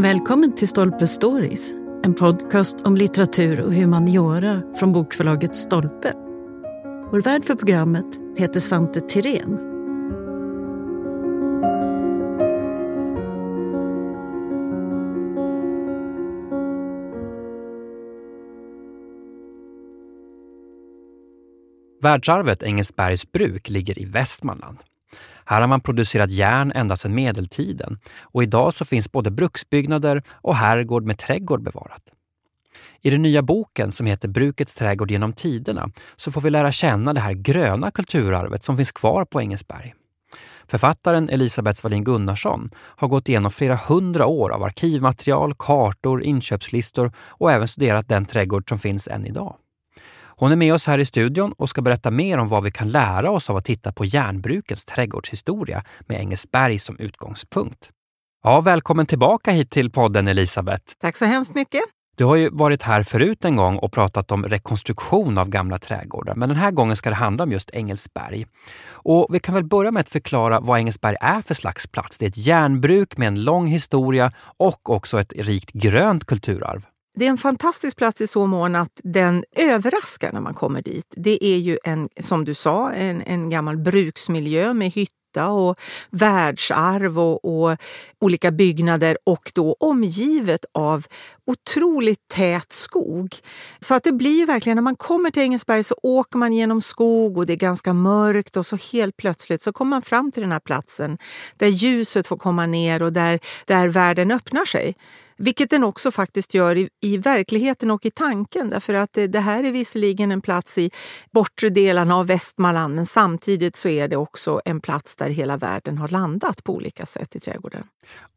Välkommen till Stolpe Stories, en podcast om litteratur och humaniora från bokförlaget Stolpe. Vår värd för programmet heter Svante Tirén. Världsarvet Engelsbergs bruk ligger i Västmanland. Här har man producerat järn ända sedan medeltiden och idag så finns både bruksbyggnader och herrgård med trädgård bevarat. I den nya boken som heter Brukets trädgård genom tiderna så får vi lära känna det här gröna kulturarvet som finns kvar på Engelsberg. Författaren Elisabeth Svalin Gunnarsson har gått igenom flera hundra år av arkivmaterial, kartor, inköpslistor och även studerat den trädgård som finns än idag. Hon är med oss här i studion och ska berätta mer om vad vi kan lära oss av att titta på järnbrukens trädgårdshistoria med Engelsberg som utgångspunkt. Ja, välkommen tillbaka hit till podden Elisabeth. Tack så hemskt mycket. Du har ju varit här förut en gång och pratat om rekonstruktion av gamla trädgårdar, men den här gången ska det handla om just Engelsberg. Och vi kan väl börja med att förklara vad Engelsberg är för slags plats. Det är ett järnbruk med en lång historia och också ett rikt grönt kulturarv. Det är en fantastisk plats i så mån att den överraskar när man kommer dit. Det är ju en, som du sa, en, en gammal bruksmiljö med hytta och världsarv och, och, olika byggnader och då omgivet av otroligt tät skog. Så att det blir verkligen, när man kommer till Engelsberg så åker man genom skog och det är ganska mörkt och så helt plötsligt så kommer man fram till den här platsen där ljuset får komma ner och där, där världen öppnar sig. Vilket den också faktiskt gör i, i verkligheten och i tanken. Därför att det, här är visserligen en plats i bortre delarna av Västmanland men samtidigt så är det också en plats där hela världen har landat på olika sätt i trädgården.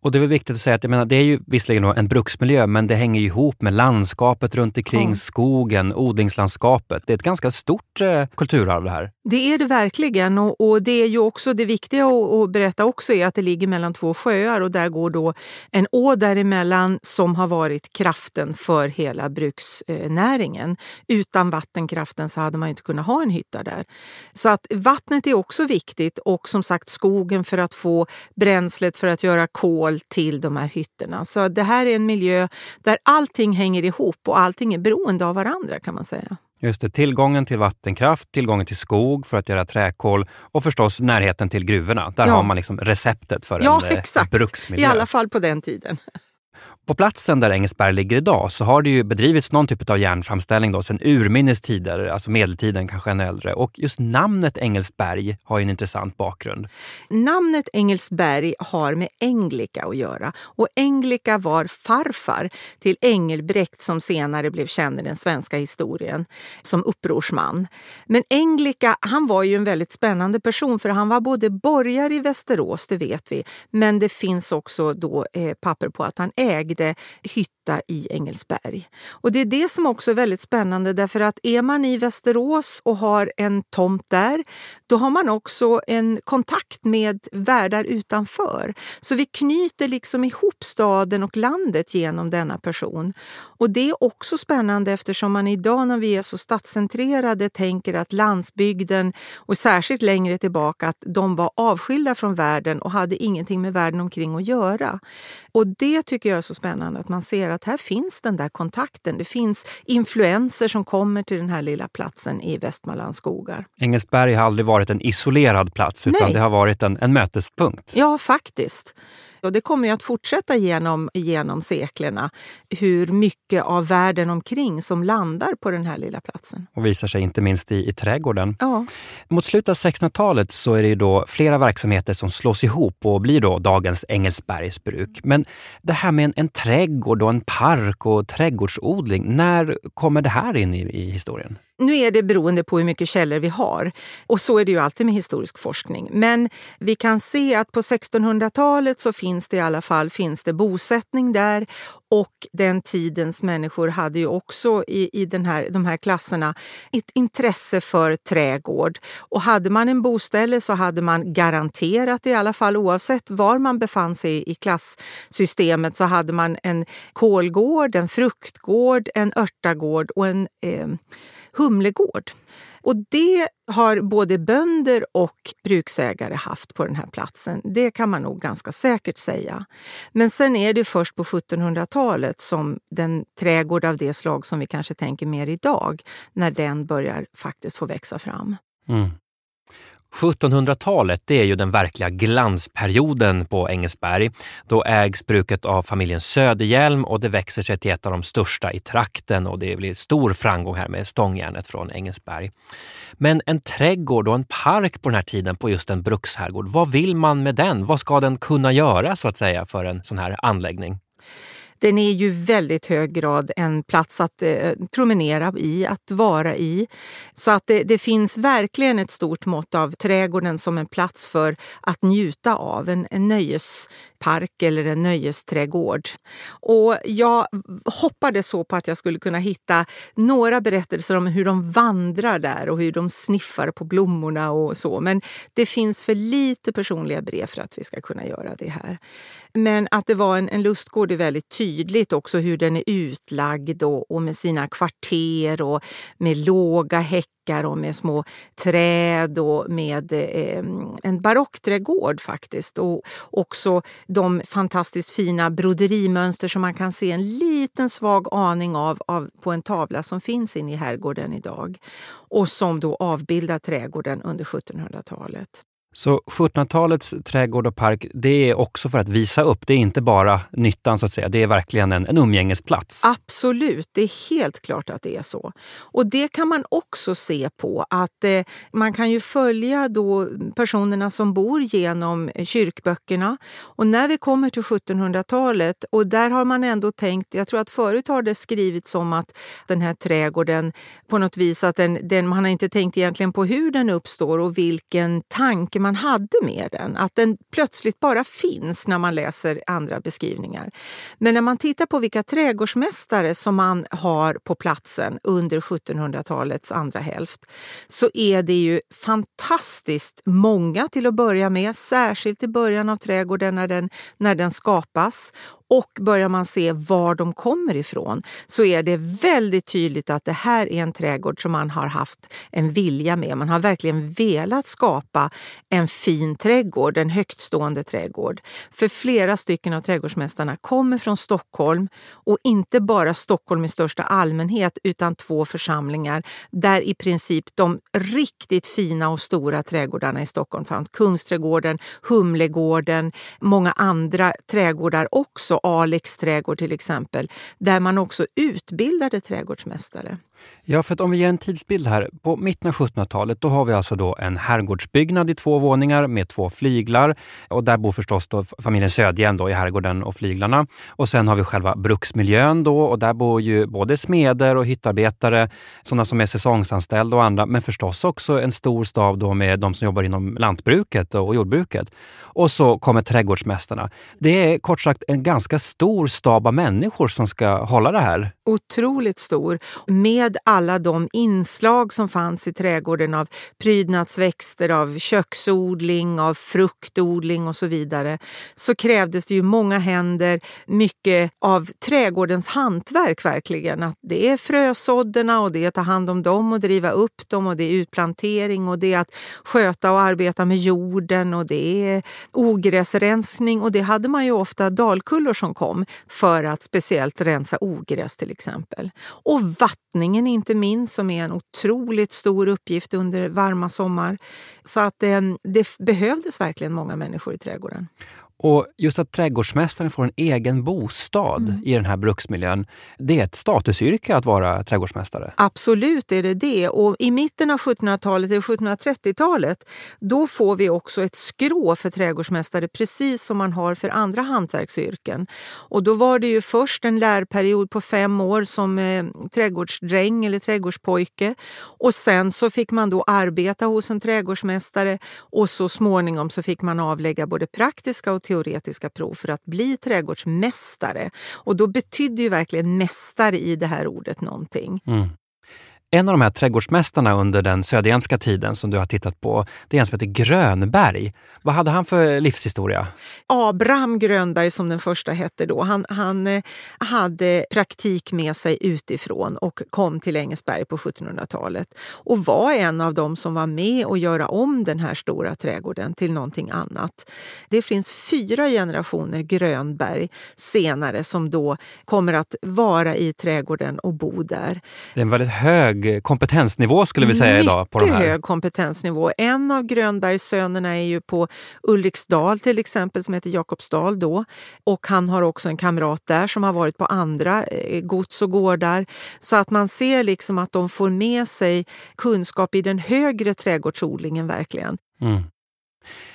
Och det är väl viktigt att säga att jag menar, det är ju visserligen en bruksmiljö men det hänger ihop med landskapet runt omkring, ja. skogen, odlingslandskapet. Det är ett ganska stort eh, kulturarv det här. Det är det verkligen och, och det är ju också det viktiga att, att berätta också är att det ligger mellan två sjöar och där går då en å däremellan vatten som har varit kraften för hela bruksnäringen. Utan vattenkraften så hade man inte kunnat ha en hytta där. Så att vattnet är också viktigt och som sagt skogen för att få bränslet för att göra kol till de här hytterna. Så det här är en miljö där allting hänger ihop och allting är beroende av varandra kan man säga. Just det, tillgången till vattenkraft, tillgången till skog för att göra träkol och förstås närheten till gruvorna. Där ja. har man liksom receptet för ja, en exakt. bruksmiljö. I alla fall på den tiden. På platsen där Engelsberg ligger idag så har det ju bedrivits någon typ av järnframställning då, sedan urminnes tider, alltså medeltiden kanske ännu äldre. Och just namnet Engelsberg har ju en intressant bakgrund. Namnet Engelsberg har med Englika att göra. Och Englika var farfar till Engelbrekt som senare blev känd i den svenska historien som upprorsman. Men Englika, han var ju en väldigt spännande person för han var både borgare i Västerås, det vet vi, men det finns också då eh, papper på att han ägde ägde hytta i Engelsberg. Och det är det som också är väldigt spännande därför att är man i Västerås och har en tomt där, då har man också en kontakt med världar utanför. Så vi knyter liksom ihop staden och landet genom denna person. Och det är också spännande eftersom man idag när vi är så stadscentrerade tänker att landsbygden och särskilt längre tillbaka att de var avskilda från världen och hade ingenting med världen omkring att göra. Och det tycker jag är så spännande att man ser att här finns den där kontakten. Det finns influenser som kommer till den här lilla platsen i Västmanlands skogar. Engelsberg har aldrig varit en isolerad plats utan Nej. det har varit en, en mötespunkt. Ja, faktiskt. Och det kommer ju att fortsätta genom, genom seklerna hur mycket av världen omkring som landar på den här lilla platsen. Och visar sig inte minst i, i trädgården. Ja. Mot slutet av 1600-talet så är det då flera verksamheter som slås ihop och blir då dagens Engelsbergs bruk. Men det här med en, en trädgård och en park och trädgårdsodling, när kommer det här in i, i historien? Nu är det beroende på hur mycket källor vi har och så är det ju alltid med historisk forskning. Men vi kan se att på 1600-talet så finns det i alla fall finns det bosättning där och den tidens människor hade ju också i, i den här, de här klasserna ett intresse för trädgård. Och hade man en boställe så hade man garanterat i alla fall oavsett var man befann sig i klassystemet så hade man en kolgård, en fruktgård, en örtagård och en eh, humlegård. Och det har både bönder och bruksägare haft på den här platsen. Det kan man nog ganska säkert säga. Men sen är det först på 1700-talet som den trädgård av det slag som vi kanske tänker mer idag, när den börjar faktiskt få växa fram. Mm. 1700-talet det är ju den verkliga glansperioden på Engelsberg. Då ägs bruket av familjen Söderhjelm och det växer sig till ett av de största i trakten och det blir stor framgång här med stångjärnet från Engelsberg. Men en trädgård och en park på den här tiden på just en bruksherrgård, vad vill man med den? Vad ska den kunna göra så att säga för en sån här anläggning? Den är ju väldigt hög grad en plats att eh, promenera i, att vara i. Så att det, det, finns verkligen ett stort mått av trädgården som en plats för att njuta av. En, en park eller en nöjesträdgård. Och jag hoppades så på att jag skulle kunna hitta några berättelser om hur de vandrar där och hur de sniffar på blommorna och så. Men det finns för lite personliga brev för att vi ska kunna göra det här. Men att det var en, en lustgård är väldigt tydligt också hur den är utlagd och, och med sina kvarter och med låga häckar och med små träd och med eh, en barockträdgård faktiskt. Och också de fantastiskt fina broderimönster som man kan se en liten svag aning av, av på en tavla som finns inne i herrgården idag och som då avbildar trädgården under 1700-talet. Så 1700-talets trädgård och park, det är också för att visa upp. Det är inte bara nyttan så att säga. Det är verkligen en, en umgängesplats. Absolut, det är helt klart att det är så. Och det kan man också se på att eh, man kan ju följa då personerna som bor genom eh, kyrkböckerna. Och när vi kommer till 1700-talet, och där har man ändå tänkt, jag tror att förut har det skrivits om att den här trädgården på något vis, att den, den, man har inte tänkt egentligen på hur den uppstår och vilken tanke man hade med den. Att den plötsligt bara finns när man läser andra beskrivningar. Men när man tittar på vilka trädgårdsmästare som man har på platsen under 1700-talets andra hälft så är det ju fantastiskt många till att börja med, särskilt i början av trädgården när den, när den skapas och börjar man se var de kommer ifrån så är det väldigt tydligt att det här är en trädgård som man har haft en vilja med. Man har verkligen velat skapa en fin trädgård, en högtstående trädgård. För flera stycken av trädgårdsmästarna kommer från Stockholm och inte bara Stockholm i största allmänhet utan två församlingar där i princip de riktigt fina och stora trädgårdarna i Stockholm fanns. Kungsträdgården, Humlegården, många andra trädgårdar också Alex trädgård till exempel, där man också utbildade trädgårdsmästare. Ja, för att om vi ger en tidsbild här. På mitten av 1700-talet då har vi alltså då en herrgårdsbyggnad i två våningar med två flyglar. Och där bor förstås då familjen Södhjelm då i herrgården och flyglarna. Och sen har vi själva bruksmiljön då och där bor ju både smeder och hyttarbetare, sådana som är säsongsanställda och andra, men förstås också en stor stab då med de som jobbar inom lantbruket och jordbruket. Och så kommer trädgårdsmästarna. Det är kort sagt en ganska stor stab av människor som ska hålla det här. Otroligt stor. Med alla de inslag som fanns i trädgården av prydnadsväxter, av köksodling, av fruktodling och så vidare så krävdes det ju många händer, mycket av trädgårdens hantverk verkligen. Att det är frösådderna och det är att ta hand om dem och driva upp dem och det är utplantering och det är att sköta och arbeta med jorden och det är ogräsrensning och det hade man ju ofta dalkullor som kom för att speciellt rensa ogräs till exempel. Och vattningen inte minst som är en otroligt stor uppgift under varma sommar. Så att eh, det, det behövdes verkligen många människor i trädgården. Och just att trädgårdsmästaren får en egen bostad mm. i den här bruksmiljön, det är ett statusyrke att vara trädgårdsmästare. Absolut är det det. Och i mitten av 1700-talet, eller 1730-talet, då får vi också ett skrå för trädgårdsmästare precis som man har för andra hantverksyrken. Och då var det ju först en lärperiod på fem år som eh, trädgårdsdräng eller trädgårdspojke. Och sen så fick man då arbeta hos en trädgårdsmästare och så småningom så fick man avlägga både praktiska och teoretiska prov för att bli trädgårdsmästare. Och då betydde ju verkligen mästare i det här ordet någonting. Mm. En av de här trädgårdsmästarna under den söderländska tiden som du har tittat på, det är en som heter Grönberg. Vad hade han för livshistoria? Abraham Grönberg som den första hette då, han, han eh, hade praktik med sig utifrån och kom till Engelsberg på 1700-talet och var en av dem som var med och göra om den här stora trädgården till någonting annat. Det finns fyra generationer Grönberg senare som då kommer att vara i trädgården och bo där. Det är en väldigt hög kompetensnivå skulle vi säga idag. på de här. hög kompetensnivå. En av Grönbergs sönerna är ju på Ulriksdal till exempel som heter Jakobsdal då. Och han har också en kamrat där som har varit på andra eh, gods och gårdar. Så att man ser liksom att de får med sig kunskap i den högre trädgårdsodlingen verkligen. Mm.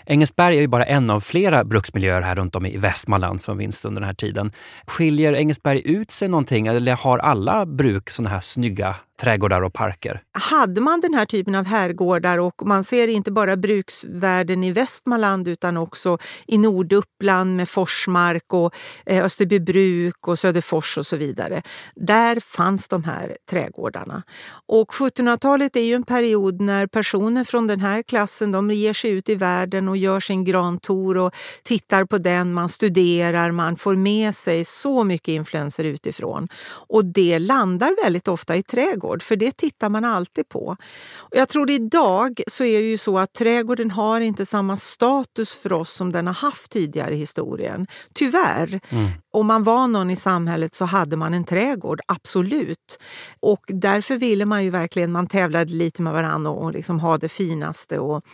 Engelsberg är ju bara en av flera bruksmiljöer här runt om i Västmanland som finns under den här tiden. Skiljer Engelsberg ut sig någonting eller har alla bruk såna här snygga trädgårdar och parker? Hade man den här typen av herrgårdar och man ser inte bara bruksvärden i Västmanland utan också i Norduppland med Forsmark och eh, Österbybruk och Söderfors och så vidare. Där fanns de här trädgårdarna. Och 1700-talet är ju en period när personer från den här klassen de ger sig ut i världen och gör sin grantour och tittar på den, man studerar, man får med sig så mycket influenser utifrån. Och det landar väldigt ofta i trädgård, för det tittar man alltid på. Och jag tror idag så är det ju så att trädgården har inte samma status för oss som den har haft tidigare i historien. Tyvärr. Mm. Om man var någon i samhället så hade man en trädgård, absolut. Och därför ville man ju verkligen, man tävlade lite med varandra och liksom ha det finaste. Och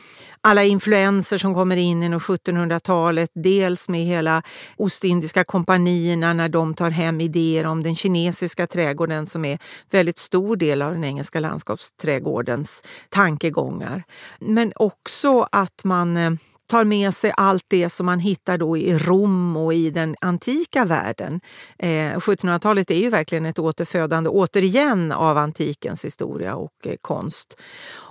alla influenser som kommer in inom 1700-talet, dels med hela Ostindiska kompanierna när de tar hem idéer om den kinesiska trädgården som är väldigt stor del av den engelska landskapsträdgårdens tankegångar. Men också att man eh, tar med sig allt det som man hittar då i Rom och i den antika världen. Eh, 1700-talet är ju verkligen ett återfödande, återigen, av antikens historia och eh, konst.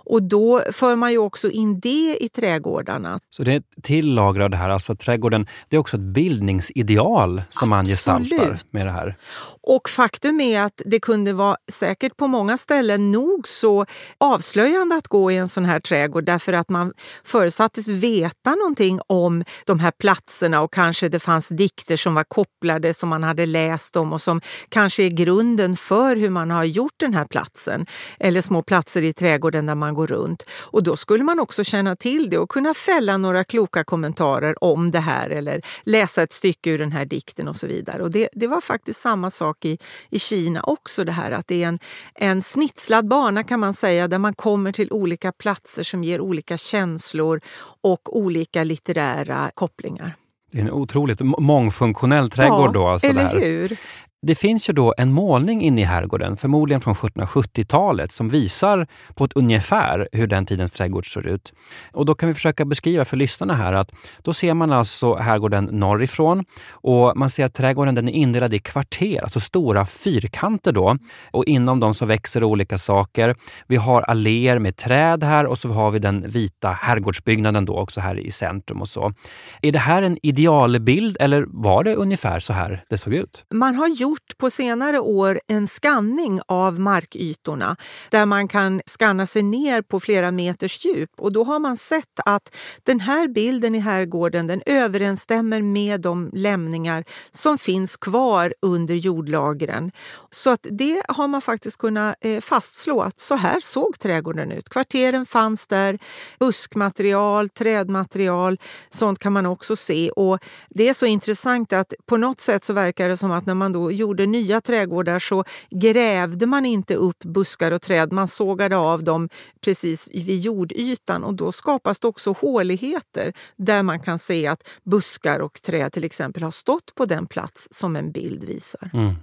Och då för man ju också in det i trädgårdarna. Så det är ett till lager av det här. Alltså trädgården, det är också ett bildningsideal som man gestaltar Absolut. med det här. Och faktum är att det kunde vara säkert på många ställen nog så avslöjande att gå i en sån här trädgård därför att man förutsattes veta någonting om de här platserna och kanske det fanns dikter som var kopplade som man hade läst om och som kanske är grunden för hur man har gjort den här platsen. Eller små platser i trädgården där man går runt. Och då skulle man också känna till det och kunna fälla några kloka kommentarer om det här eller läsa ett stycke ur den här dikten och så vidare. Och det, det var faktiskt samma sak i, i Kina också, det här att det är en, en snitslad bana kan man säga där man kommer till olika platser som ger olika känslor och olika litterära kopplingar. Det är en otroligt mångfunktionell trädgård ja, då. Alltså eller hur? Det finns ju då en målning inne i herrgården, förmodligen från 1770-talet, som visar på ett ungefär hur den tidens trädgård ser ut. Och då kan vi försöka beskriva för lyssnarna här att då ser man alltså herrgården norrifrån och man ser att trädgården den är indelad i kvarter, alltså stora fyrkanter då. Och inom dem så växer olika saker. Vi har alléer med träd här och så har vi den vita herrgårdsbyggnaden då också här i centrum och så. Är det här en idealbild eller var det ungefär så här det såg ut? Man har gjort gjort på senare år en skanning av markytorna där man kan skanna sig ner på flera meters djup. Och då har man sett att den här bilden i herrgården den överensstämmer med de lämningar som finns kvar under jordlagren. Så att det har man faktiskt kunnat eh, fastslå att så här såg trädgården ut. Kvarteren fanns där, buskmaterial, trädmaterial, sånt kan man också se. Och det är så intressant att på något sätt så verkar det som att när man då gjorde nya trädgårdar så grävde man inte upp buskar och träd, man sågade av dem precis vid jordytan och då skapas det också håligheter där man kan se att buskar och träd till exempel har stått på den plats som en bild visar. Mm.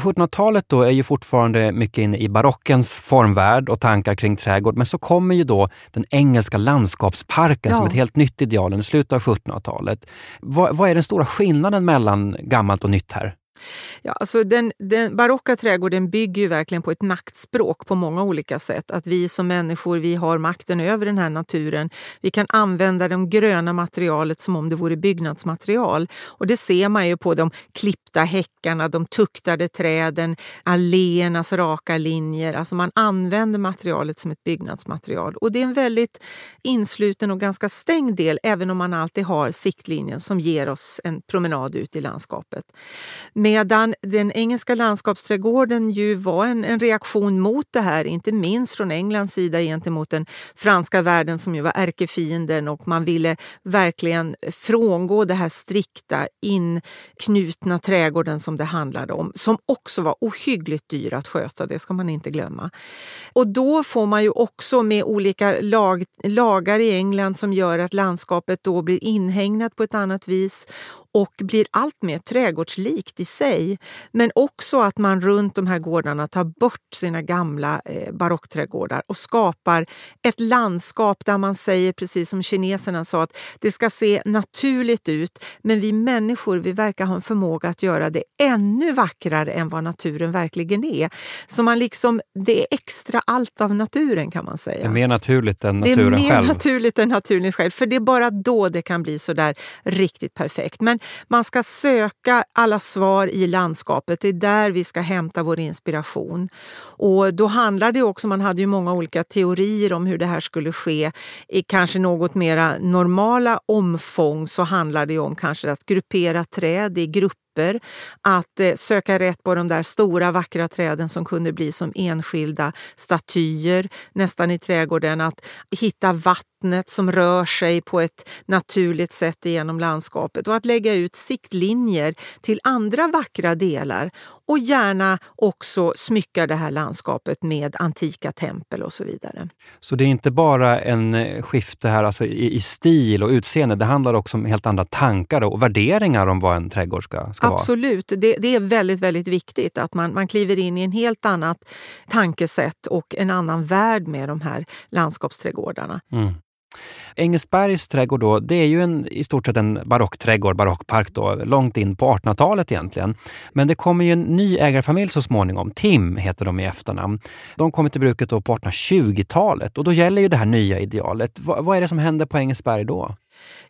1700-talet då är ju fortfarande mycket inne i barockens formvärld och tankar kring trädgård. Men så kommer ju då den engelska landskapsparken Ja. som ett helt nytt ideal i slutet av 1700-talet. Vad, vad är den stora skillnaden mellan gammalt och nytt här? Ja, alltså den, den barocka trädgården bygger ju verkligen på ett maktspråk på många olika sätt. Att vi som människor vi har makten över den här naturen. Vi kan använda det gröna materialet som om det vore byggnadsmaterial. Och det ser man ju på de klippta häckarna, de tuktade träden, alléernas raka linjer. Alltså man använder materialet som ett byggnadsmaterial. Och det är en väldigt insluten och ganska stängd del även om man alltid har siktlinjen som ger oss en promenad ut i landskapet. Medan den engelska landskapsträdgården ju var en, en reaktion mot det här, inte minst från Englands sida gentemot den franska världen som ju var ärkefienden och man ville verkligen frångå det här strikta inknutna trädgården som det handlade om, som också var ohyggligt dyr att sköta, det ska man inte glömma. Och då får man ju också med olika lag, lagar i England som gör att landskapet då blir inhägnat på ett annat vis och blir allt mer trädgårdslikt i sig. Men också att man runt de här gårdarna tar bort sina gamla eh, barockträdgårdar och skapar ett landskap där man säger, precis som kineserna sa, att det ska se naturligt ut men vi människor vi verkar ha en förmåga att göra det ännu vackrare än vad naturen verkligen är. Så man liksom, det är extra allt av naturen kan man säga. Det är mer naturligt än naturen själv. Det är mer själv. naturligt än naturen själv, för det är bara då det kan bli så där riktigt perfekt. Men man ska söka alla svar i landskapet. Det är där vi ska hämta vår inspiration. Och då handlar det också, man hade ju många olika teorier om hur det här skulle ske. I kanske något mera normala omfång så handlar det om kanske att gruppera träd i grupper grupper, att eh, söka rätt på de där stora vackra träden som kunde bli som enskilda statyer nästan i trädgården, att hitta vattnet som rör sig på ett naturligt sätt genom landskapet och att lägga ut siktlinjer till andra vackra delar och gärna också smycka det här landskapet med antika tempel och så vidare. Så det är inte bara en eh, skifte här alltså i, i stil och utseende, det handlar också om helt andra tankar och värderingar om vad en trädgård ska, ska Absolut, vara? Det, det är väldigt, väldigt viktigt att man, man kliver in i en helt annat tankesätt och en annan värld med de här landskapsträdgårdarna. Mm. Engelsbergs trädgård då, det är ju en, i stort sett en barockträdgård, barockpark då, långt in på 1800-talet egentligen. Men det kommer ju en ny ägarfamilj så småningom. Tim heter de i efternamn. De kommer till bruket då på 1820-talet och då gäller ju det här nya idealet. V vad är det som händer på Engelsberg då?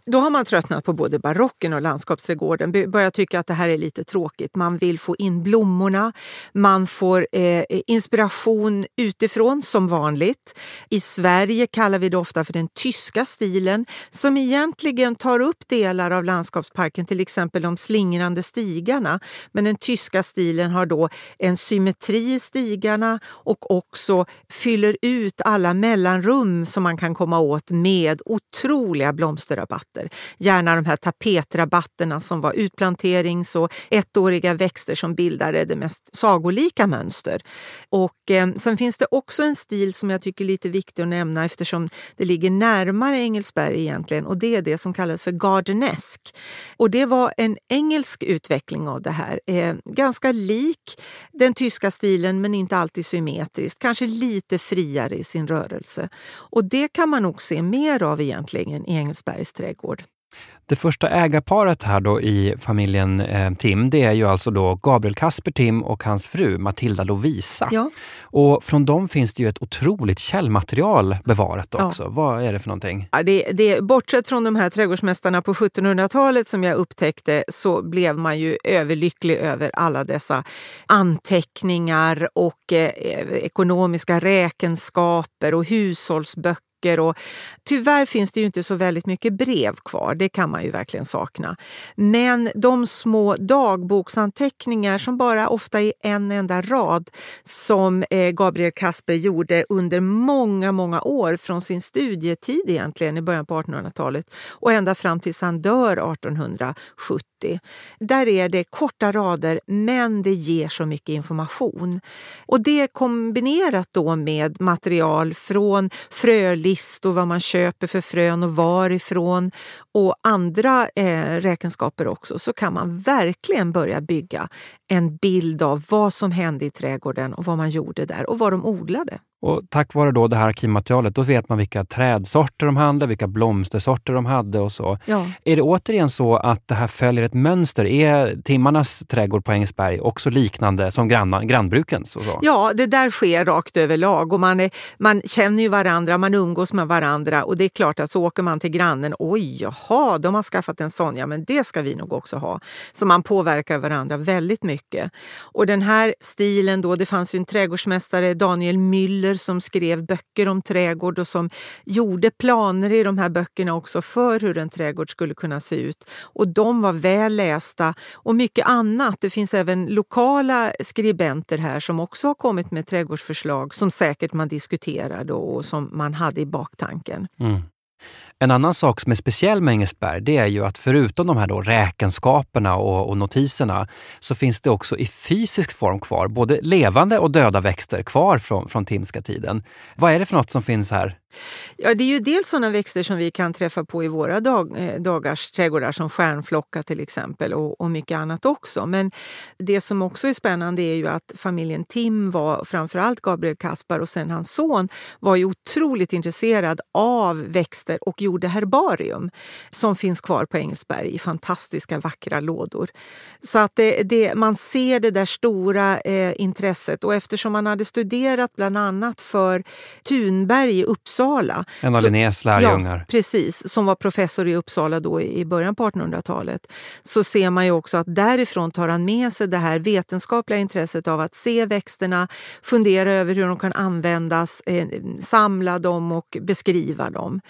Då har man tröttnat på både barocken och landskapsträdgården. Börjar tycka att det här är lite tråkigt. Man vill få in blommorna. Man får eh, inspiration utifrån som vanligt. I Sverige kallar vi det ofta för den tyska stilen som egentligen tar upp delar av landskapsparken, till exempel de slingrande stigarna. Men den tyska stilen har då en symmetri i stigarna och också fyller ut alla mellanrum som man kan komma åt med otroliga blomsterrabatter. Gärna de här tapetrabatterna som var utplanterings och ettåriga växter som bildade det mest sagolika mönster. Och eh, sen finns det också en stil som jag tycker är lite viktig att nämna eftersom det ligger närmare Engelsberg egentligen och det är det som kallas för gardenesk. Och det var en engelsk utveckling av det här. Eh, ganska lik den tyska stilen men inte alltid symmetriskt. Kanske lite friare i sin rörelse. Och det kan man nog se mer av egentligen i Engelsbergs trädgård. Det första ägarparet här då i familjen eh, Tim, det är ju alltså då Gabriel Kasper Tim och hans fru Matilda Lovisa. Ja. Och från dem finns det ju ett otroligt källmaterial bevarat också. Ja. Vad är det för någonting? Ja, det, det, bortsett från de här trädgårdsmästarna på 1700-talet som jag upptäckte så blev man ju överlycklig över alla dessa anteckningar och eh, ekonomiska räkenskaper och hushållsböcker böcker. Och tyvärr finns det ju inte så väldigt mycket brev kvar, det kan man ju verkligen sakna. Men de små dagboksanteckningar som bara ofta är en enda rad som eh, Gabriel Kasper gjorde under många, många år från sin studietid egentligen i början på 1800-talet och ända fram tills han dör 1870. Där är det korta rader men det ger så mycket information. Och det kombinerat då med material från Fröli listor vad man köper för frön och varifrån och andra eh, räkenskaper också så kan man verkligen börja bygga en bild av vad som hände i trädgården och vad man gjorde där och vad de odlade. Och tack vare då det här arkivmaterialet, då vet man vilka trädsorter de hade, vilka blomstersorter de hade och så. Ja. Är det återigen så att det här följer ett mönster? Är Timmarnas trädgård på Engelsberg också liknande som granna, grannbrukens? Och så? Ja, det där sker rakt överlag och man, är, man känner ju varandra, man umgås med varandra och det är klart att så åker man till grannen. Oj, jaha, de har skaffat en sån, ja men det ska vi nog också ha. Så man påverkar varandra väldigt mycket. Och den här stilen då, det fanns ju en trädgårdsmästare, Daniel Müller, som skrev böcker om trädgård och som gjorde planer i de här böckerna också för hur en trädgård skulle kunna se ut. Och de var väl lästa och mycket annat. Det finns även lokala skribenter här som också har kommit med trädgårdsförslag som säkert man diskuterade och som man hade i baktanken. Mm. En annan sak som är speciell med Engelsberg det är ju att förutom de här då räkenskaperna och, och, notiserna så finns det också i fysisk form kvar både levande och döda växter kvar från, från Timska tiden. Vad är det för något som finns här? Ja, det är ju dels sådana växter som vi kan träffa på i våra dag, eh, dagars trädgårdar som stjärnflocka till exempel och, och, mycket annat också. Men det som också är spännande är ju att familjen Tim var, framförallt Gabriel Kaspar och sen hans son, var ju otroligt intresserad av växter och gjorde herbarium som finns kvar på Engelsberg i fantastiska vackra lådor. Så att det, det, man ser det där stora eh, intresset och eftersom man hade studerat bland annat för Thunberg i Uppsala Uppsala. En av Linnés lärjungar. Ja, precis. Som var professor i Uppsala då i början på 1800-talet. Så ser man ju också att därifrån tar han med sig det här vetenskapliga intresset av att se växterna, fundera över hur de kan användas, eh, samla dem och beskriva dem.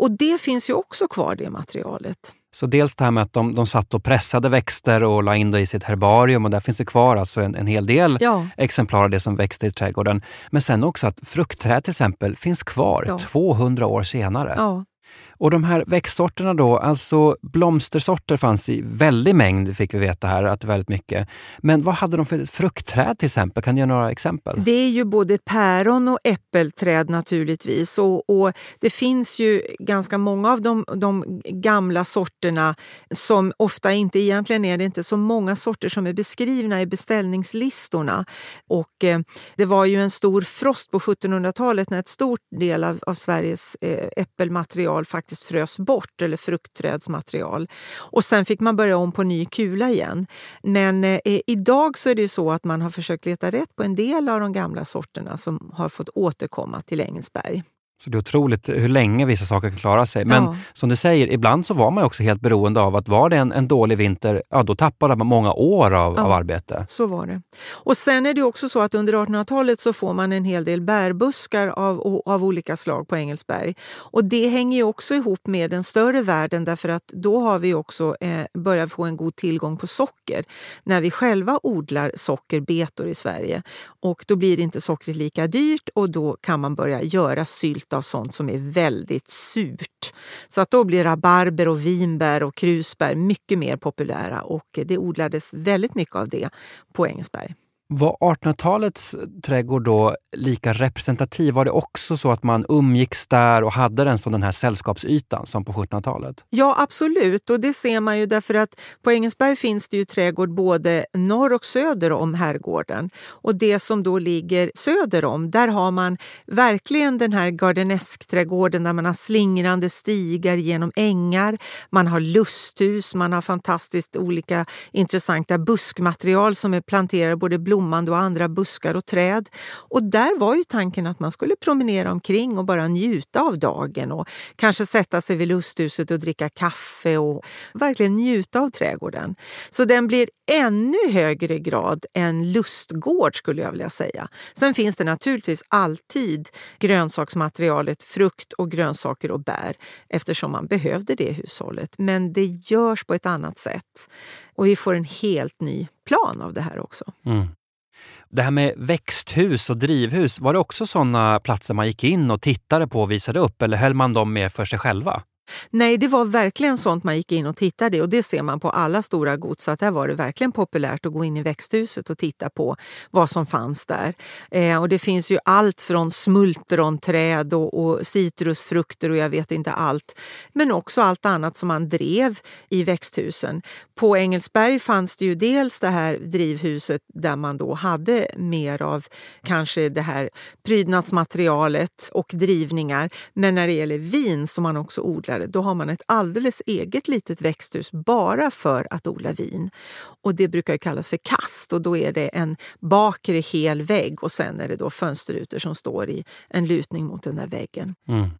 Och det finns ju också kvar, det materialet. Så dels det här med att de, de satt och pressade växter och la in det i sitt herbarium och där finns det kvar alltså en, en hel del ja. exemplar av det som växte i trädgården. Men sen också att fruktträd till exempel finns kvar ja. 200 år senare. Ja. Och de här växtsorterna då, alltså blomstersorter fanns i väldig mängd fick vi veta här, att väldigt mycket. Men vad hade de för fruktträd till exempel? Kan du ge några exempel? Det är ju både päron och äppelträd naturligtvis. Och, och det finns ju ganska många av de, de, gamla sorterna som ofta inte, egentligen är det inte så många sorter som är beskrivna i beställningslistorna. Och eh, det var ju en stor frost på 1700-talet när ett stort del av, av Sveriges eh, äppelmaterial faktiskt faktiskt frös bort, eller fruktträdsmaterial. Och sen fick man börja om på ny kula igen. Men eh, idag så är det så att man har försökt leta rätt på en del av de gamla sorterna som har fått återkomma till Engelsberg. Så det är otroligt hur länge vissa saker kan klara sig. Men ja. som du säger, ibland så var man också helt beroende av att var det en, en dålig vinter, ja då tappade man många år av, ja, av arbete. Så var det. Och sen är det också så att under 1800-talet så får man en hel del bärbuskar av, av olika slag på Engelsberg. Och det hänger ju också ihop med den större världen därför att då har vi också eh, börjat få en god tillgång på socker när vi själva odlar sockerbetor i Sverige. Och då blir inte sockret lika dyrt och då kan man börja göra sylt av sånt som är väldigt surt. Så att då blir rabarber och vinbär och krusbär mycket mer populära och det odlades väldigt mycket av det på Engelsberg. Var 1800-talets trädgård då lika representativ? Var det också så att man umgicks där och hade den som den här sällskapsytan som på 1700-talet? Ja, absolut. Och det ser man ju därför att på Engelsberg finns det ju trädgård både norr och söder om herrgården. Och det som då ligger söder om, där har man verkligen den här gardeneskträdgården där man har slingrande stigar genom ängar. Man har lusthus, man har fantastiskt olika intressanta buskmaterial som är planterade både blå blommande och andra buskar och träd. Och där var ju tanken att man skulle promenera omkring och bara njuta av dagen och kanske sätta sig vid lusthuset och dricka kaffe och verkligen njuta av trädgården. Så den blir ännu högre grad en lustgård skulle jag vilja säga. Sen finns det naturligtvis alltid grönsaksmaterialet frukt och grönsaker och bär eftersom man behövde det i hushållet. Men det görs på ett annat sätt och vi får en helt ny plan av det här också. Mm. Det här med växthus och drivhus, var det också sådana platser man gick in och tittade på och visade upp eller höll man dem mer för sig själva? Nej, det var verkligen sånt man gick in och tittade och det ser man på alla stora gods att där var det verkligen populärt att gå in i växthuset och titta på vad som fanns där. Eh, och det finns ju allt från smultronträd och, och citrusfrukter och jag vet inte allt. Men också allt annat som man drev i växthusen. På Engelsberg fanns det ju dels det här drivhuset där man då hade mer av kanske det här prydnadsmaterialet och drivningar. Men när det gäller vin som man också odlade, då har man ett alldeles eget litet växthus bara för att odla vin. Och det brukar kallas för kast och då är det en bakre hel vägg och sen är det då fönsterrutor som står i en lutning mot den där väggen. Mm.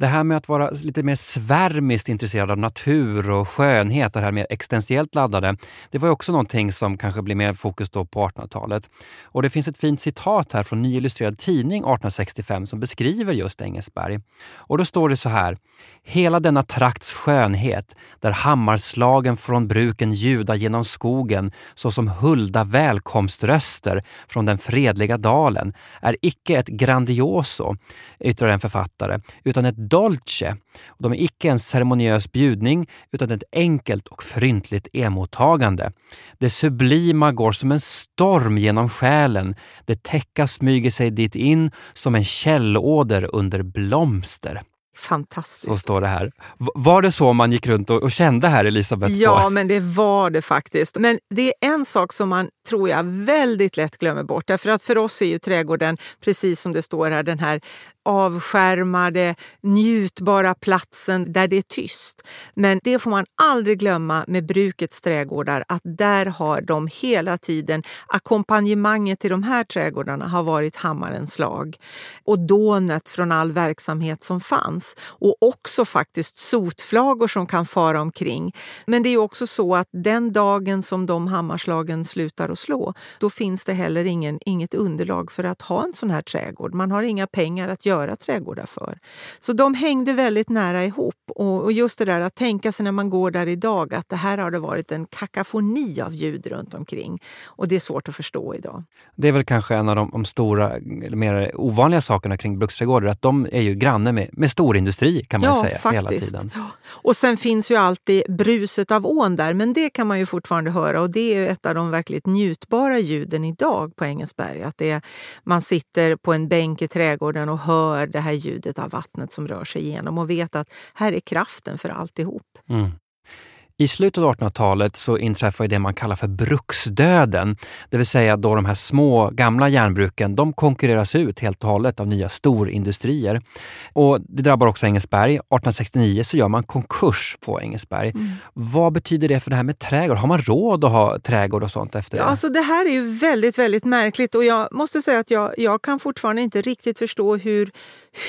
Det här med att vara lite mer svärmiskt intresserad av natur och skönhet, det här mer existentiellt laddade, det var också någonting som kanske blir mer fokus då på 1800-talet. Och det finns ett fint citat här från Ny Illustrerad Tidning 1865 som beskriver just Engelsberg. Och då står det så här. Hela denna trakts skönhet, där hammarslagen från bruken ljuda genom skogen såsom hulda välkomströster från den fredliga dalen, är icke ett grandioso, yttrar en författare, utan ett dolce. De är icke en ceremoniös bjudning utan ett enkelt och fryntligt emottagande. Det sublima går som en storm genom själen. Det täcka smyger sig dit in som en källåder under blomster. Fantastiskt. Så står det här. Var det så man gick runt och, kände här, Elisabeth? Ja, men det var det faktiskt. Men det är en sak som man, tror jag, väldigt lätt glömmer bort. Därför att för oss är ju trädgården, precis som det står här, den här avskärmade, njutbara platsen där det är tyst. Men det får man aldrig glömma med brukets trädgårdar att där har de hela tiden, ackompanjemanget till de här trädgårdarna har varit hammarens slag och dånet från all verksamhet som fanns och också faktiskt sotflagor som kan fara omkring. Men det är också så att den dagen som de hammarslagen slutar att slå, då finns det heller ingen, inget underlag för att ha en sån här trädgård. Man har inga pengar att göra trädgårdar för. Så de hängde väldigt nära ihop. Och just det där att tänka sig när man går där idag att det här har det varit en kakafoni av ljud runt omkring. Och det är svårt att förstå idag. Det är väl kanske en av de, de stora, mer ovanliga sakerna kring bruksträdgårdar, att de är ju granne med, med storindustri kan man ja, säga faktiskt. hela tiden. Och sen finns ju alltid bruset av ån där, men det kan man ju fortfarande höra och det är ett av de verkligt njutbara ljuden idag på Engelsberg. Att det är, man sitter på en bänk i trädgården och hör det här ljudet av vattnet som rör sig igenom och vet att här är kraften för alltihop. Mm. I slutet av 1800-talet så inträffar det man kallar för bruksdöden. Det vill säga då de här små gamla järnbruken de konkurreras ut helt och hållet av nya storindustrier. Och det drabbar också Engelsberg. 1869 så gör man konkurs på Engelsberg. Mm. Vad betyder det för det här med trädgård? Har man råd att ha trädgård och sånt efter det? Ja, alltså det här är ju väldigt, väldigt märkligt och jag måste säga att jag, jag kan fortfarande inte riktigt förstå hur,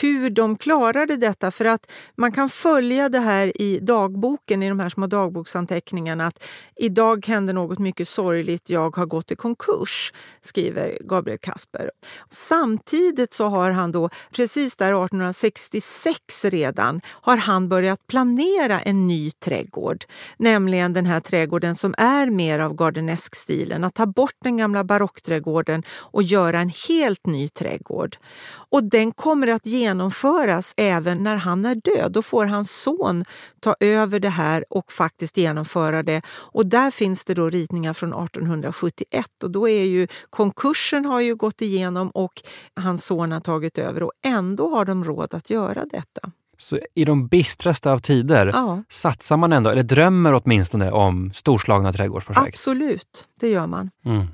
hur de klarade detta. För att man kan följa det här i dagboken, i de här små dagboksanteckningarna. Att idag hände något mycket sorgligt, jag har gått i konkurs, skriver Gabriel Kasper. Samtidigt så har han då, precis där 1866 redan, har han börjat planera en ny trädgård. Nämligen den här trädgården som är mer av gardenesk-stilen. Att ta bort den gamla barockträdgården och göra en helt ny trädgård. Och den kommer att genomföras även när han är död. Då får hans son ta över det här och faktiskt genomföra det. Och där finns det då ritningar från 1871 och då är ju konkursen har ju gått igenom och hans son har tagit över och ändå har de råd att göra detta. Så i de bistraste av tider ja. satsar man ändå, eller drömmer åtminstone om storslagna trädgårdsprojekt? Absolut, det gör man. Mm.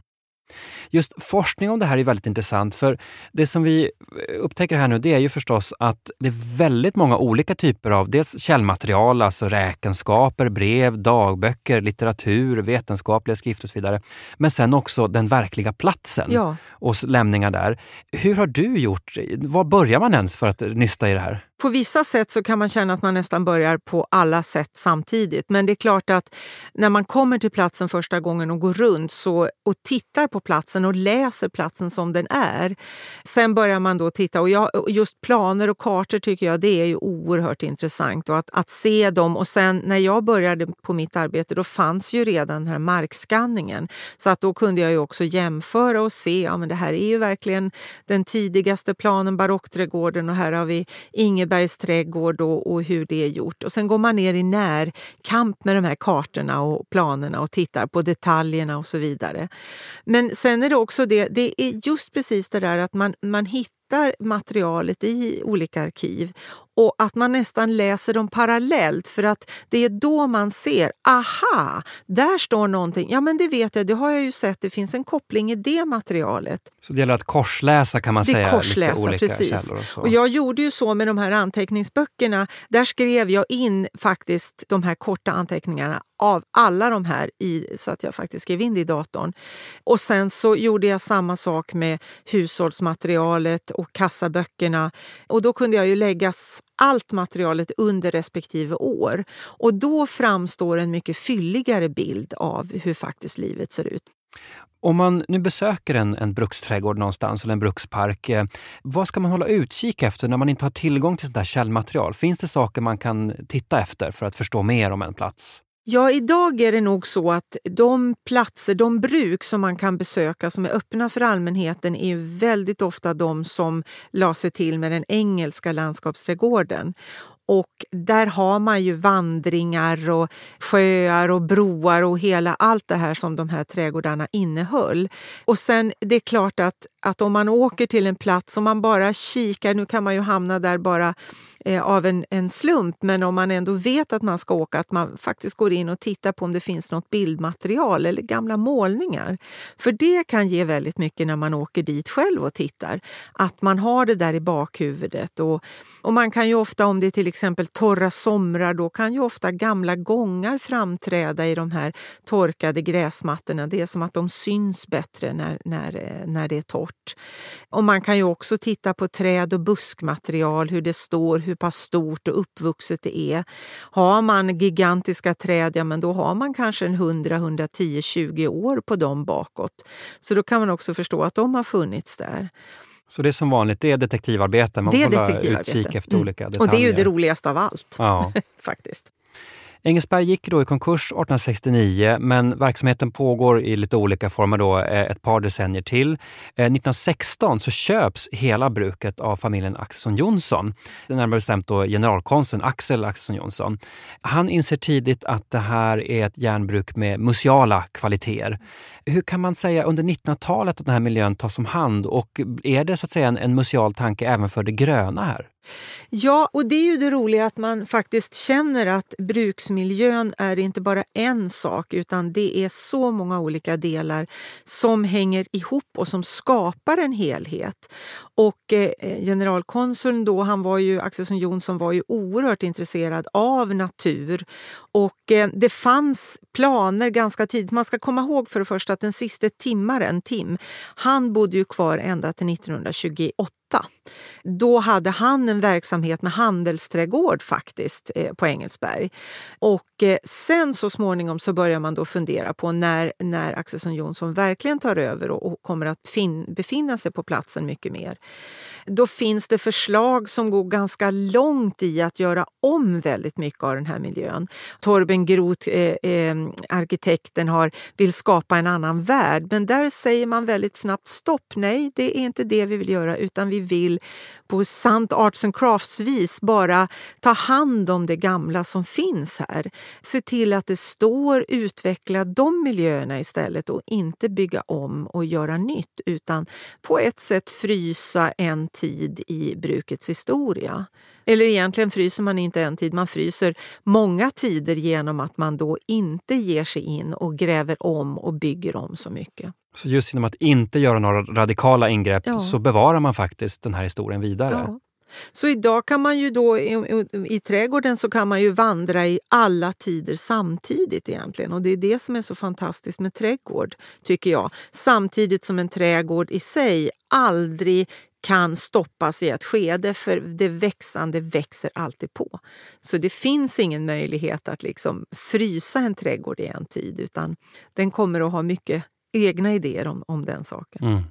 Just forskning om det här är väldigt intressant för det som vi upptäcker här nu det är ju förstås att det är väldigt många olika typer av dels källmaterial, alltså räkenskaper, brev, dagböcker, litteratur, vetenskapliga skrifter och så vidare. Men sen också den verkliga platsen ja. och lämningar där. Hur har du gjort? Var börjar man ens för att nysta i det här? På vissa sätt så kan man känna att man nästan börjar på alla sätt samtidigt. Men det är klart att när man kommer till platsen första gången och går runt så, och tittar på platsen och läser platsen som den är. Sen börjar man då titta och jag, just planer och kartor tycker jag det är ju oerhört intressant. Och att, att se dem och sen när jag började på mitt arbete då fanns ju redan den här markskanningen. Så att då kunde jag ju också jämföra och se, ja men det här är ju verkligen den tidigaste planen, barockträdgården och här har vi Inge Engelbergs trädgård och, och, hur det är gjort. Och Sen går man ner i närkamp med de här kartorna och planerna och tittar på detaljerna och så vidare. Men sen är det också det, det är just precis det där att man, man hittar materialet i olika arkiv och att man nästan läser dem parallellt för att det är då man ser, aha, där står någonting. Ja men det vet jag, det har jag ju sett, det finns en koppling i det materialet. Så det gäller att korsläsa kan man det säga? Korsläsa, lite olika precis. källor och, så. och jag gjorde ju så med de här anteckningsböckerna. Där skrev jag in faktiskt de här korta anteckningarna av alla de här i, så att jag faktiskt skrev in det i datorn. Och sen så gjorde jag samma sak med hushållsmaterialet och kassaböckerna. Och då kunde jag ju lägga allt materialet under respektive år. Och då framstår en mycket fylligare bild av hur faktiskt livet ser ut. Om man nu besöker en, en bruksträdgård någonstans eller en brukspark, eh, vad ska man hålla utkik efter när man inte har tillgång till sånt där källmaterial? Finns det saker man kan titta efter för att förstå mer om en plats? Ja, idag är det nog så att de platser, de bruk som man kan besöka som är öppna för allmänheten är väldigt ofta de som la sig till med den engelska landskapsträdgården. Och där har man ju vandringar och sjöar och broar och hela allt det här som de här trädgårdarna innehöll. Och sen det är klart att, att om man åker till en plats, och man bara kikar, nu kan man ju hamna där bara eh, av en, en slump, men om man ändå vet att man ska åka, att man faktiskt går in och tittar på om det finns något bildmaterial eller gamla målningar. För det kan ge väldigt mycket när man åker dit själv och tittar. Att man har det där i bakhuvudet. Och, och man kan ju ofta, om det är till exempel torra somrar, då kan ju ofta gamla gångar framträda i de här torkade gräsmattorna. Det är som att de syns bättre när, när, eh, när det är torrt. Och man kan ju också titta på träd och buskmaterial, hur det står, hur pass stort och uppvuxet det är. Har man gigantiska träd, ja men då har man kanske en 100, 110, 20 år på dem bakåt. Så då kan man också förstå att de har funnits där. Så det är som vanligt, det är detektivarbete? Man det är får hålla utkik efter mm. olika detaljer? Och det är ju det roligaste av allt. Ja. faktiskt. Engelsberg gick då i konkurs 1869 men verksamheten pågår i lite olika former då, eh, ett par decennier till. Eh, 1916 så köps hela bruket av familjen Axelsson Jonsson. Närmare bestämt då generalkonsuln Axel Axelsson Jonsson. Han inser tidigt att det här är ett järnbruk med museala kvaliteter. Hur kan man säga under 1900-talet att den här miljön tas om hand och är det så att säga en, en museal tanke även för det gröna här? Ja, och det är ju det roliga att man faktiskt känner att bruksmiljön är inte bara en sak utan det är så många olika delar som hänger ihop och som skapar en helhet. Och eh, generalkonsuln då, han var ju, Axelsson Jonsson var ju oerhört intresserad av natur och eh, det fanns planer ganska tidigt. Man ska komma ihåg för det första att den sista timmaren, Tim, han bodde ju kvar ända till 1928 då hade han en verksamhet med handelsträdgård faktiskt eh, på Engelsberg. Och eh, sen så småningom så börjar man då fundera på när, när Axelsson Jonsson verkligen tar över och, och kommer att fin, befinna sig på platsen mycket mer. Då finns det förslag som går ganska långt i att göra om väldigt mycket av den här miljön. Torben Groth, eh, eh, arkitekten, har, vill skapa en annan värld men där säger man väldigt snabbt stopp. Nej, det är inte det vi vill göra utan vi vi vill på sant arts and crafts-vis bara ta hand om det gamla som finns här. Se till att det står, utveckla de miljöerna istället och inte bygga om och göra nytt utan på ett sätt frysa en tid i brukets historia. Eller egentligen fryser man inte en tid, man fryser många tider genom att man då inte ger sig in och gräver om och bygger om så mycket. Så just genom att inte göra några radikala ingrepp ja. så bevarar man faktiskt den här historien vidare? Ja. Så idag kan man ju då i, i trädgården så kan man ju vandra i alla tider samtidigt egentligen. Och det är det som är så fantastiskt med trädgård, tycker jag. Samtidigt som en trädgård i sig aldrig kan stoppas i ett skede för det växande växer alltid på. Så det finns ingen möjlighet att liksom frysa en trädgård i en tid utan den kommer att ha mycket egna idéer om, om den saken. Mm.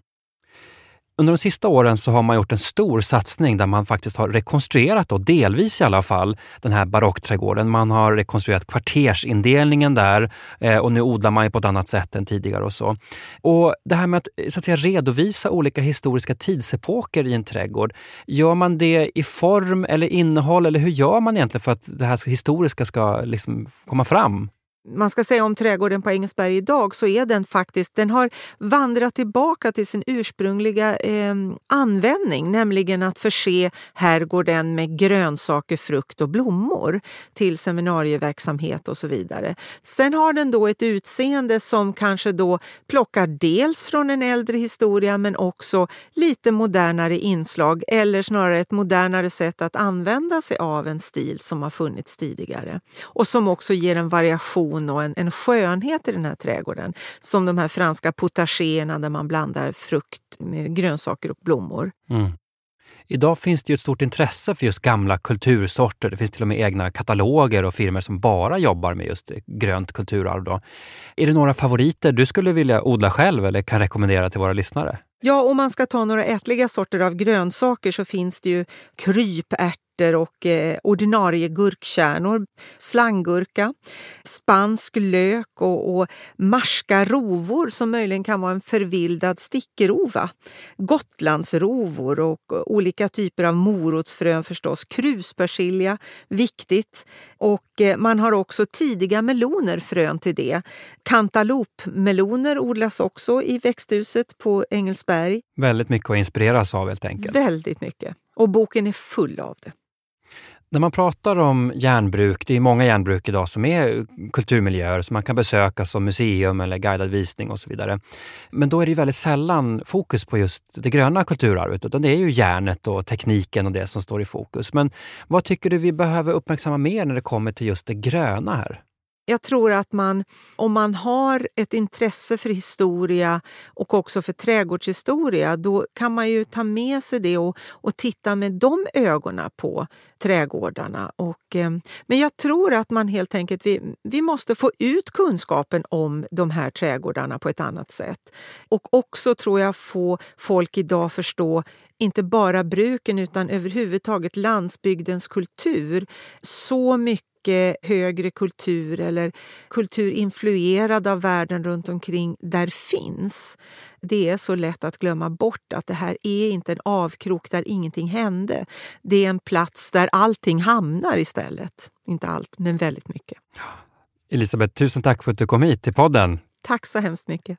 Under de sista åren så har man gjort en stor satsning där man faktiskt har rekonstruerat, då, delvis i alla fall, den här barockträdgården. Man har rekonstruerat kvartersindelningen där eh, och nu odlar man på ett annat sätt än tidigare och så. Och det här med att, eh, så att säga, redovisa olika historiska tidsepoker i en trädgård, gör man det i form eller innehåll eller hur gör man egentligen för att det här historiska ska liksom komma fram? Man ska säga om trädgården på Engelsberg idag så är den faktiskt, den har vandrat tillbaka till sin ursprungliga eh, användning, nämligen att förse herrgården med grönsaker, frukt och blommor till seminarieverksamhet och så vidare. Sen har den då ett utseende som kanske då plockar dels från en äldre historia men också lite modernare inslag eller snarare ett modernare sätt att använda sig av en stil som har funnits tidigare och som också ger en variation ton och en, en skönhet i den här trädgården. Som de här franska potagéerna där man blandar frukt med grönsaker och blommor. Mm. Idag finns det ju ett stort intresse för just gamla kultursorter. Det finns till och med egna kataloger och firmor som bara jobbar med just grönt kulturarv. Då. Är det några favoriter du skulle vilja odla själv eller kan rekommendera till våra lyssnare? Ja, om man ska ta några ätliga sorter av grönsaker så finns det ju krypärtor ärtor och eh, ordinarie gurkkärnor, slanggurka, spansk lök och, och marska rovor som möjligen kan vara en förvildad stickrova. Gotlandsrovor och olika typer av morotsfrön förstås. Kruspersilja, viktigt. Och eh, man har också tidiga meloner, frön till det. Kantalopmeloner odlas också i växthuset på Engelsberg. Väldigt mycket att inspireras av helt enkelt. Väldigt mycket. Och boken är full av det. När man pratar om järnbruk, det är många järnbruk idag som är kulturmiljöer som man kan besöka som museum eller guidad visning och så vidare. Men då är det väldigt sällan fokus på just det gröna kulturarvet, utan det är ju järnet och tekniken och det som står i fokus. Men vad tycker du vi behöver uppmärksamma mer när det kommer till just det gröna här? Jag tror att man, om man har ett intresse för historia och också för trädgårdshistoria, då kan man ju ta med sig det och, och titta med de ögonen på trädgårdarna. Och, eh, men jag tror att man helt enkelt, vi, vi måste få ut kunskapen om de här trädgårdarna på ett annat sätt. Och också tror jag få folk idag förstå inte bara bruken utan överhuvudtaget landsbygdens kultur. Så mycket högre kultur eller kultur influerad av världen runt omkring där finns. Det är så lätt att glömma bort att det här är inte en avkrok där ingenting hände. Det är en plats där allting hamnar istället. Inte allt, men väldigt mycket. Elisabeth, tusen tack för att du kom hit till podden. Tack så hemskt mycket.